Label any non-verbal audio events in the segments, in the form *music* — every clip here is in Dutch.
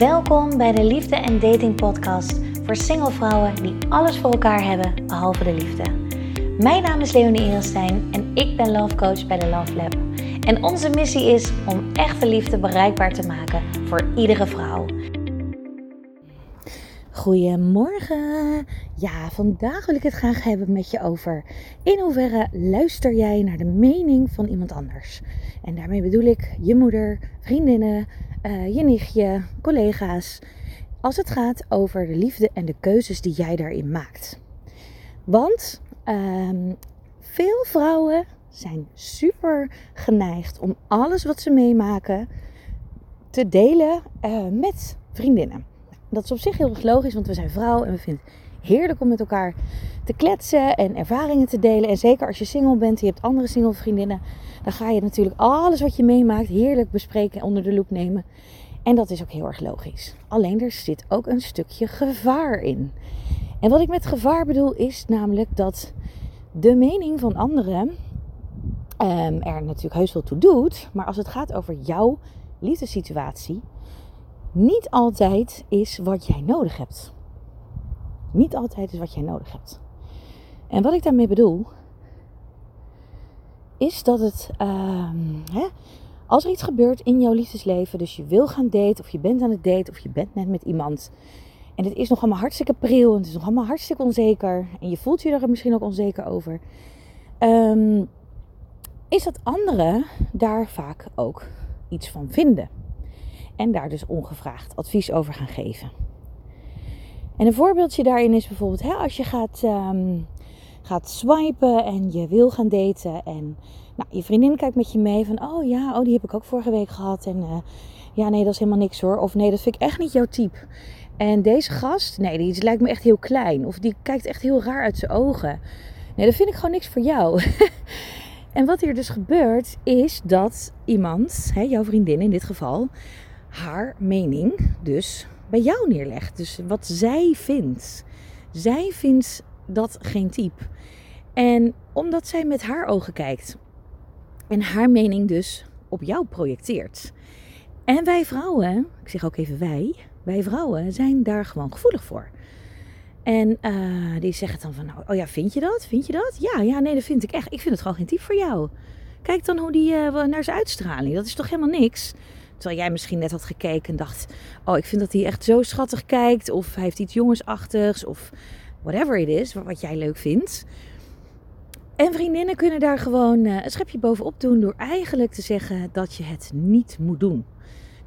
Welkom bij de Liefde en Dating Podcast voor single vrouwen die alles voor elkaar hebben behalve de liefde. Mijn naam is Leonie Erenstein en ik ben Love Coach bij de Love Lab. En onze missie is om echte liefde bereikbaar te maken voor iedere vrouw. Goedemorgen. Ja, vandaag wil ik het graag hebben met je over in hoeverre luister jij naar de mening van iemand anders. En daarmee bedoel ik je moeder, vriendinnen, uh, je nichtje, collega's. Als het gaat over de liefde en de keuzes die jij daarin maakt. Want um, veel vrouwen zijn super geneigd om alles wat ze meemaken te delen uh, met vriendinnen. Dat is op zich heel erg logisch, want we zijn vrouw en we vinden het heerlijk om met elkaar te kletsen en ervaringen te delen. En zeker als je single bent en je hebt andere single vriendinnen, dan ga je natuurlijk alles wat je meemaakt heerlijk bespreken en onder de loep nemen. En dat is ook heel erg logisch. Alleen er zit ook een stukje gevaar in. En wat ik met gevaar bedoel is namelijk dat de mening van anderen um, er natuurlijk heus wel toe doet. Maar als het gaat over jouw liefdessituatie, niet altijd is wat jij nodig hebt. Niet altijd is wat jij nodig hebt. En wat ik daarmee bedoel, is dat het, uh, hè, als er iets gebeurt in jouw liefdesleven, dus je wil gaan daten, of je bent aan het daten, of je bent net met iemand, en het is nog allemaal hartstikke pril, en het is nog allemaal hartstikke onzeker, en je voelt je er misschien ook onzeker over, um, is dat anderen daar vaak ook iets van vinden. En daar dus ongevraagd advies over gaan geven. En een voorbeeldje daarin is bijvoorbeeld hè, als je gaat, um, gaat swipen en je wil gaan daten. En nou, je vriendin kijkt met je mee van, oh ja, oh, die heb ik ook vorige week gehad. En uh, ja, nee, dat is helemaal niks hoor. Of nee, dat vind ik echt niet jouw type. En deze gast, nee, die lijkt me echt heel klein. Of die kijkt echt heel raar uit zijn ogen. Nee, dat vind ik gewoon niks voor jou. *laughs* en wat hier dus gebeurt, is dat iemand, hè, jouw vriendin in dit geval, haar mening dus bij jou neerlegt. Dus wat zij vindt. Zij vindt dat geen type. En omdat zij met haar ogen kijkt en haar mening dus op jou projecteert. En wij vrouwen, ik zeg ook even wij, wij vrouwen zijn daar gewoon gevoelig voor. En uh, die zeggen dan van, nou, oh ja, vind je dat? Vind je dat? Ja, ja, nee, dat vind ik echt. Ik vind het gewoon geen type voor jou. Kijk dan hoe die uh, naar zijn uitstraling. Dat is toch helemaal niks. Terwijl jij misschien net had gekeken en dacht: Oh, ik vind dat hij echt zo schattig kijkt. Of hij heeft iets jongensachtigs. Of whatever it is, wat jij leuk vindt. En vriendinnen kunnen daar gewoon uh, een schepje bovenop doen door eigenlijk te zeggen dat je het niet moet doen.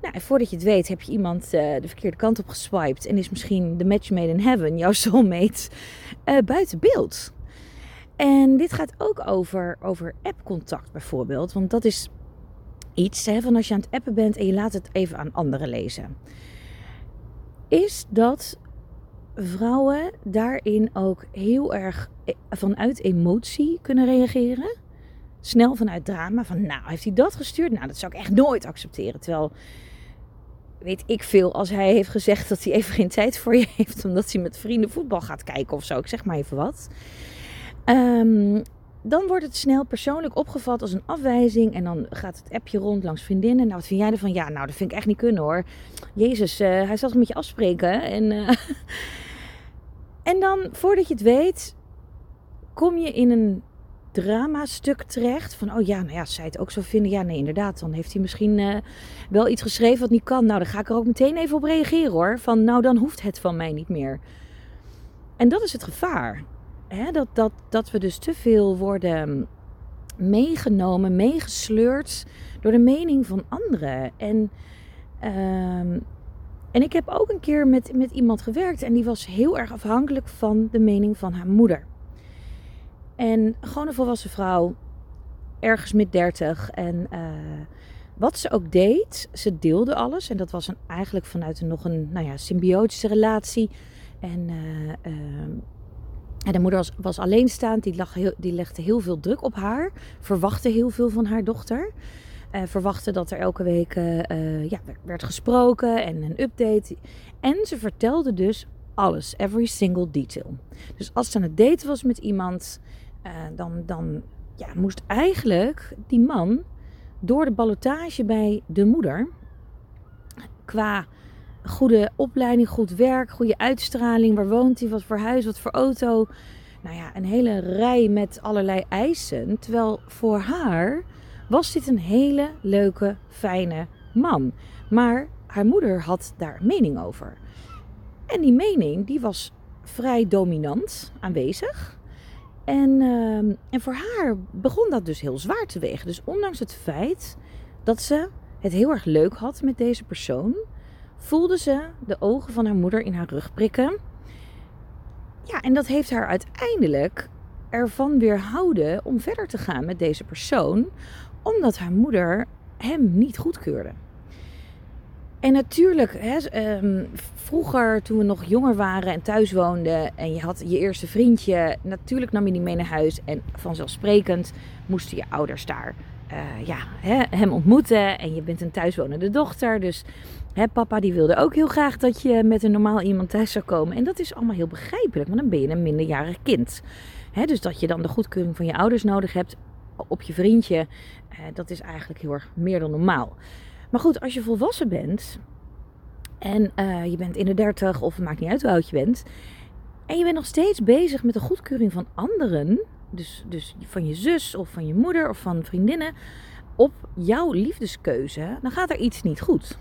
Nou, en voordat je het weet heb je iemand uh, de verkeerde kant op geswiped en is misschien de match made in heaven, jouw soulmate, uh, buiten beeld. En dit gaat ook over, over appcontact bijvoorbeeld, want dat is iets hè, van als je aan het appen bent en je laat het even aan anderen lezen. Is dat vrouwen daarin ook heel erg e-, vanuit emotie kunnen reageren? Snel vanuit drama, van nou, heeft hij dat gestuurd? Nou, dat zou ik echt nooit accepteren. Terwijl, weet ik veel, als hij heeft gezegd dat hij even geen tijd voor je heeft, omdat hij met vrienden voetbal gaat kijken of zo. Ik zeg maar even wat. Um, dan wordt het snel persoonlijk opgevat als een afwijzing. En dan gaat het appje rond langs vriendinnen. Nou, wat vind jij ervan? Ja, nou, dat vind ik echt niet kunnen hoor. Jezus, uh, hij zal toch met je afspreken. En, uh, *laughs* en dan, voordat je het weet, kom je in een drama-stuk terecht. Van, oh ja, nou ja, zij het ook zo vinden. Ja, nee, inderdaad. Dan heeft hij misschien uh, wel iets geschreven wat niet kan. Nou, dan ga ik er ook meteen even op reageren hoor. Van, nou, dan hoeft het van mij niet meer. En dat is het gevaar hè, dat, dat, dat we dus te veel worden meegenomen, meegesleurd door de mening van anderen. En, um, en ik heb ook een keer met, met iemand gewerkt en die was heel erg afhankelijk van de mening van haar moeder. En gewoon een volwassen vrouw, ergens mid 30. En uh, wat ze ook deed, ze deelde alles. En dat was een, eigenlijk vanuit een, nog een nou ja, symbiotische relatie. En uh, uh, en de moeder was, was alleenstaand, die, lag heel, die legde heel veel druk op haar, verwachtte heel veel van haar dochter. Uh, verwachtte dat er elke week uh, ja, werd gesproken en een update. En ze vertelde dus alles, every single detail. Dus als ze aan het daten was met iemand, dan, dan ja, moest eigenlijk die man door de ballotage bij de moeder qua goede opleiding, goed werk, goede uitstraling. Waar woont hij? Wat voor huis? Wat voor auto? Nou ja, een hele rij met allerlei eisen. Terwijl voor haar was dit een hele leuke, fijne man. Maar haar moeder had daar mening over. En die mening die was vrij dominant aanwezig. En, ehm, en voor haar begon dat dus heel zwaar te wegen. Dus ondanks het feit dat ze het heel erg leuk had met deze persoon, voelde ze de ogen van haar moeder in haar rug prikken. Ja, en dat heeft haar uiteindelijk ervan weerhouden om verder te gaan met deze persoon, omdat haar moeder hem niet goedkeurde. En natuurlijk, hè, ehm, vroeger toen we nog jonger waren en thuis woonden en je had je eerste vriendje, natuurlijk nam je die mee naar huis en vanzelfsprekend moesten je ouders daar uh, ja, hè, hem ontmoeten. En je bent een thuiswonende dochter, dus hè, papa die wilde ook heel graag dat je met een normaal iemand thuis zou komen. En dat is allemaal heel begrijpelijk, want dan ben je een minderjarig kind. Hè, dus dat je dan de goedkeuring van je ouders nodig hebt op je vriendje, uh, dat is eigenlijk heel erg meer dan normaal. Maar goed, als je volwassen bent en uh, je bent in de dertig of het maakt niet uit hoe oud je bent. En je bent nog steeds bezig met de goedkeuring van anderen. Dus, dus van je zus of van je moeder of van vriendinnen. Op jouw liefdeskeuze. Dan gaat er iets niet goed.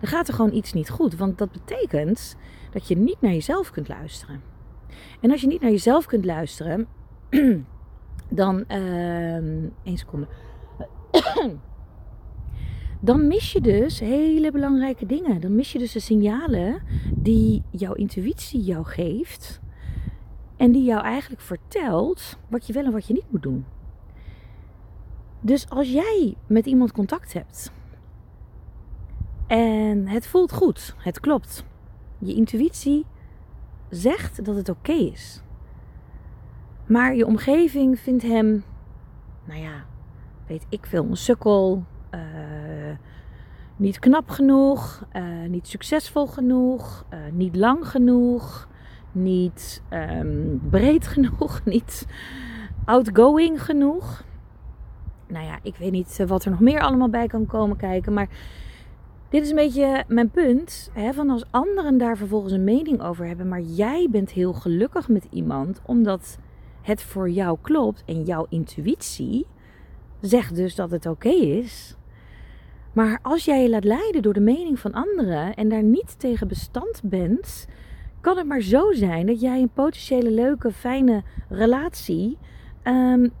Dan gaat er gewoon iets niet goed. Want dat betekent dat je niet naar jezelf kunt luisteren. En als je niet naar jezelf kunt luisteren. *clears throat* dan. Uh, één seconde *clears throat* dan mis je dus hele belangrijke dingen. Dan mis je dus de signalen die jouw intuïtie jou geeft. En die jou eigenlijk vertelt wat je wel en wat je niet moet doen. Dus als jij met iemand contact hebt en het voelt goed, het klopt, je intuïtie zegt dat het oké is. Maar je omgeving vindt hem, nou ja, weet ik veel, een sukkel, uh, niet knap genoeg, uh, niet succesvol genoeg, uh, niet lang genoeg, niet um, breed *laughs* genoeg, niet outgoing genoeg. Nou ja, ik weet niet wat er nog meer allemaal bij kan komen kijken, maar dit is een beetje mijn punt. Hè, van als anderen daar vervolgens een mening over hebben, maar jij bent heel gelukkig met iemand omdat het voor jou klopt en jouw intuïtie zegt dus dat het oké is maar als jij je laat leiden door de mening van anderen en daar niet tegen bestand bent, kan het maar zo zijn dat jij een potentiële leuke, fijne relatie um,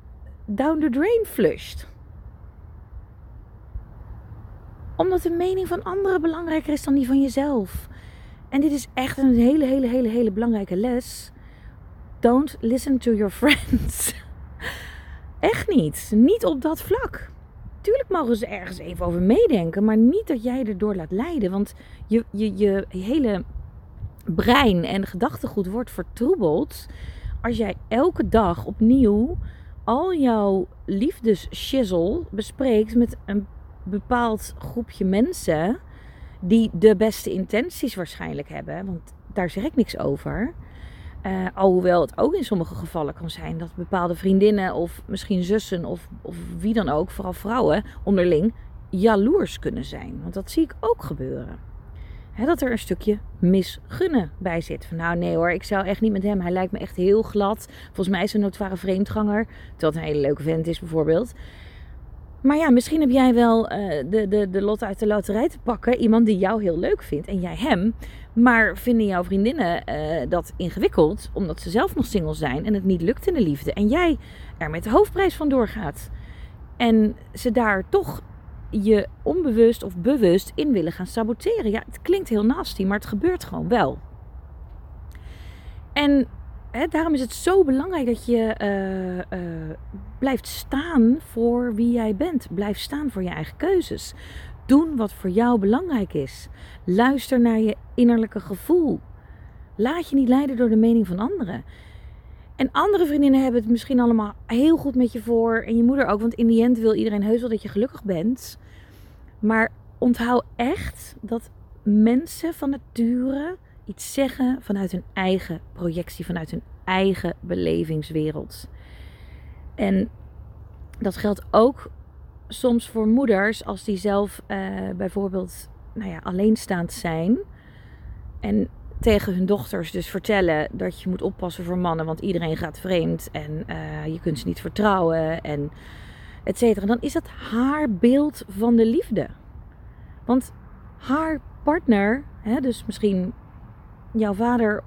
down the drain flusht. Omdat de mening van anderen belangrijker is dan die van jezelf. En dit is echt een hele, hele, hele, hele belangrijke les. Don't listen to your friends. *laughs* Echt niet. Niet op dat vlak. Tuurlijk mogen ze ergens even over meedenken, maar niet dat jij erdoor laat leiden. Want je, je, je hele brein en gedachtegoed wordt vertroebeld als jij elke dag opnieuw al jouw liefdesschizzel bespreekt met een bepaald groepje mensen die de beste intenties waarschijnlijk hebben. Want daar zeg ik niks over. Uh, alhoewel het ook in sommige gevallen kan zijn dat bepaalde vriendinnen of misschien zussen of, of wie dan ook, vooral vrouwen onderling, jaloers kunnen zijn. Want dat zie ik ook gebeuren. Dat er een stukje misgunnen bij zit. Van nou nee hoor, ik zou echt niet met hem. Hij lijkt me echt heel glad. Volgens mij is hij een notoire vreemdganger. Terwijl het een hele leuke vent is bijvoorbeeld. Maar ja, misschien heb jij wel uh, de, de, de lot uit de loterij te pakken. Iemand die jou heel leuk vindt en jij hem. Maar vinden jouw vriendinnen uh, dat ingewikkeld omdat ze zelf nog single zijn en het niet lukt in de liefde. En jij er met de hoofdprijs van doorgaat. En ze daar toch je onbewust of bewust in willen gaan saboteren. Ja, het klinkt heel nasty, maar het gebeurt gewoon wel. En hè, daarom is het zo belangrijk dat je uh, uh, blijft staan voor wie jij bent. Blijf staan voor je eigen keuzes. Doen wat voor jou belangrijk is. Luister naar je innerlijke gevoel. Laat je niet leiden door de mening van anderen. En andere vriendinnen hebben het misschien allemaal heel goed met je voor. En je moeder ook. Want in die end wil iedereen heus wel dat je gelukkig bent. Maar onthoud echt dat mensen van nature iets zeggen vanuit hun eigen projectie. Vanuit hun eigen belevingswereld. En dat geldt ook soms voor moeders, als die zelf uh, bijvoorbeeld nou ja, alleenstaand zijn, En tegen hun dochters dus vertellen dat je moet oppassen voor mannen, want iedereen gaat vreemd en uh, je kunt ze niet vertrouwen en et cetera. Dan is dat haar beeld van de liefde. Want haar partner, hè, dus misschien jouw vader,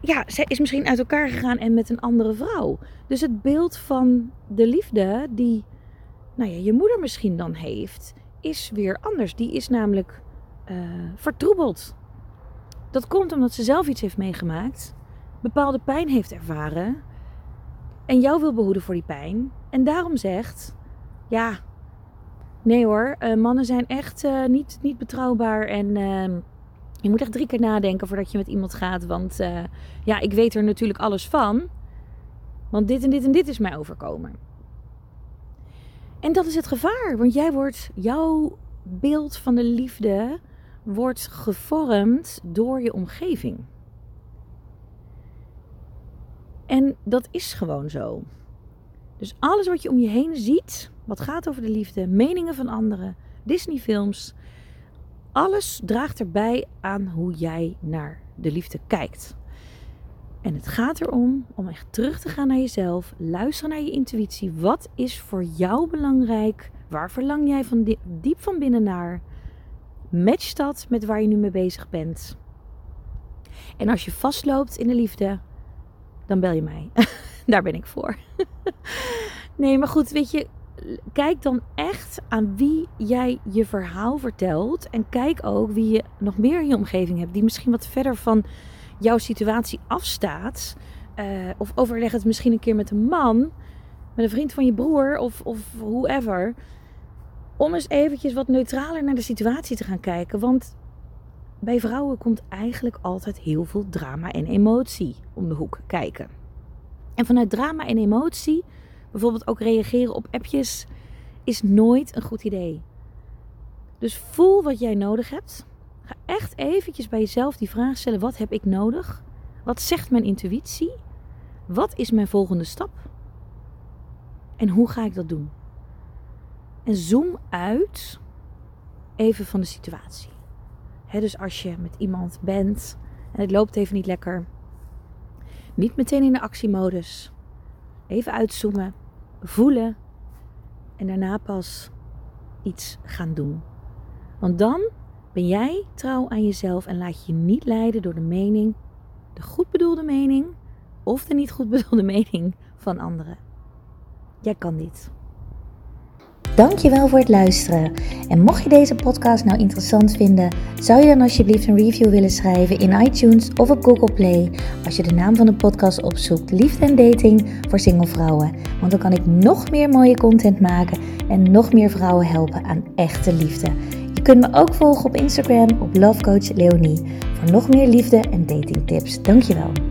ja, zij is misschien uit elkaar gegaan en met een andere vrouw. Dus het beeld van de liefde die nou ja, je moeder misschien dan heeft, is weer anders. Die is namelijk uh, vertroebeld. Dat komt omdat ze zelf iets heeft meegemaakt, bepaalde pijn heeft ervaren en jou wil behoeden voor die pijn. En daarom zegt, ja, nee hoor, uh, mannen zijn echt uh, niet, niet betrouwbaar en ehm, je moet echt drie keer nadenken voordat je met iemand gaat. Want ja, ik weet er natuurlijk alles van. Want dit en dit en dit is mij overkomen. En dat is het gevaar, want jij wordt, jouw beeld van de liefde wordt gevormd door je omgeving. En dat is gewoon zo. Dus alles wat je om je heen ziet, wat gaat over de liefde, meningen van anderen, Disney-films, alles draagt erbij aan hoe jij naar de liefde kijkt. En het gaat erom om echt terug te gaan naar jezelf, luisteren naar je intuïtie. Wat is voor jou belangrijk? Waar verlang jij van diep van binnen naar? Match dat met waar je nu mee bezig bent. En als je vastloopt in de liefde, dan bel je mij. *laughs* Daar ben ik voor. *laughs* nee, maar goed, weet je, kijk dan echt aan wie jij je verhaal vertelt. En kijk ook wie je nog meer in je omgeving hebt, die misschien wat verder van jouw situatie afstaat. Uh, of overleg het misschien een keer met een man, met een vriend van je broer of, of whoever. Om eens eventjes wat neutraler naar de situatie te gaan kijken. Want bij vrouwen komt eigenlijk altijd heel veel drama en emotie om de hoek kijken. En vanuit drama en emotie, bijvoorbeeld ook reageren op appjes, is nooit een goed idee. Dus voel wat jij nodig hebt. Ga echt eventjes bij jezelf die vraag stellen: wat heb ik nodig? Wat zegt mijn intuïtie? Wat is mijn volgende stap? En hoe ga ik dat doen? En zoom uit even van de situatie. dus als je met iemand bent en het loopt even niet lekker, niet meteen in de actiemodus. Even uitzoomen, voelen en daarna pas iets gaan doen. Want dan ben jij trouw aan jezelf en laat je niet leiden door de mening, de goed bedoelde mening of de niet goed bedoelde mening van anderen. Jij kan dit. Dankjewel voor het luisteren. En mocht je deze podcast nou interessant vinden, zou je dan alsjeblieft een review willen schrijven in iTunes of op Google Play als je de naam van de podcast opzoekt Liefde en Dating voor single vrouwen. Want dan kan ik nog meer mooie content maken en nog meer vrouwen helpen aan echte liefde. Je kunt me ook volgen op Instagram op Love Coach Leonie voor nog meer liefde en datingtips. Dankjewel.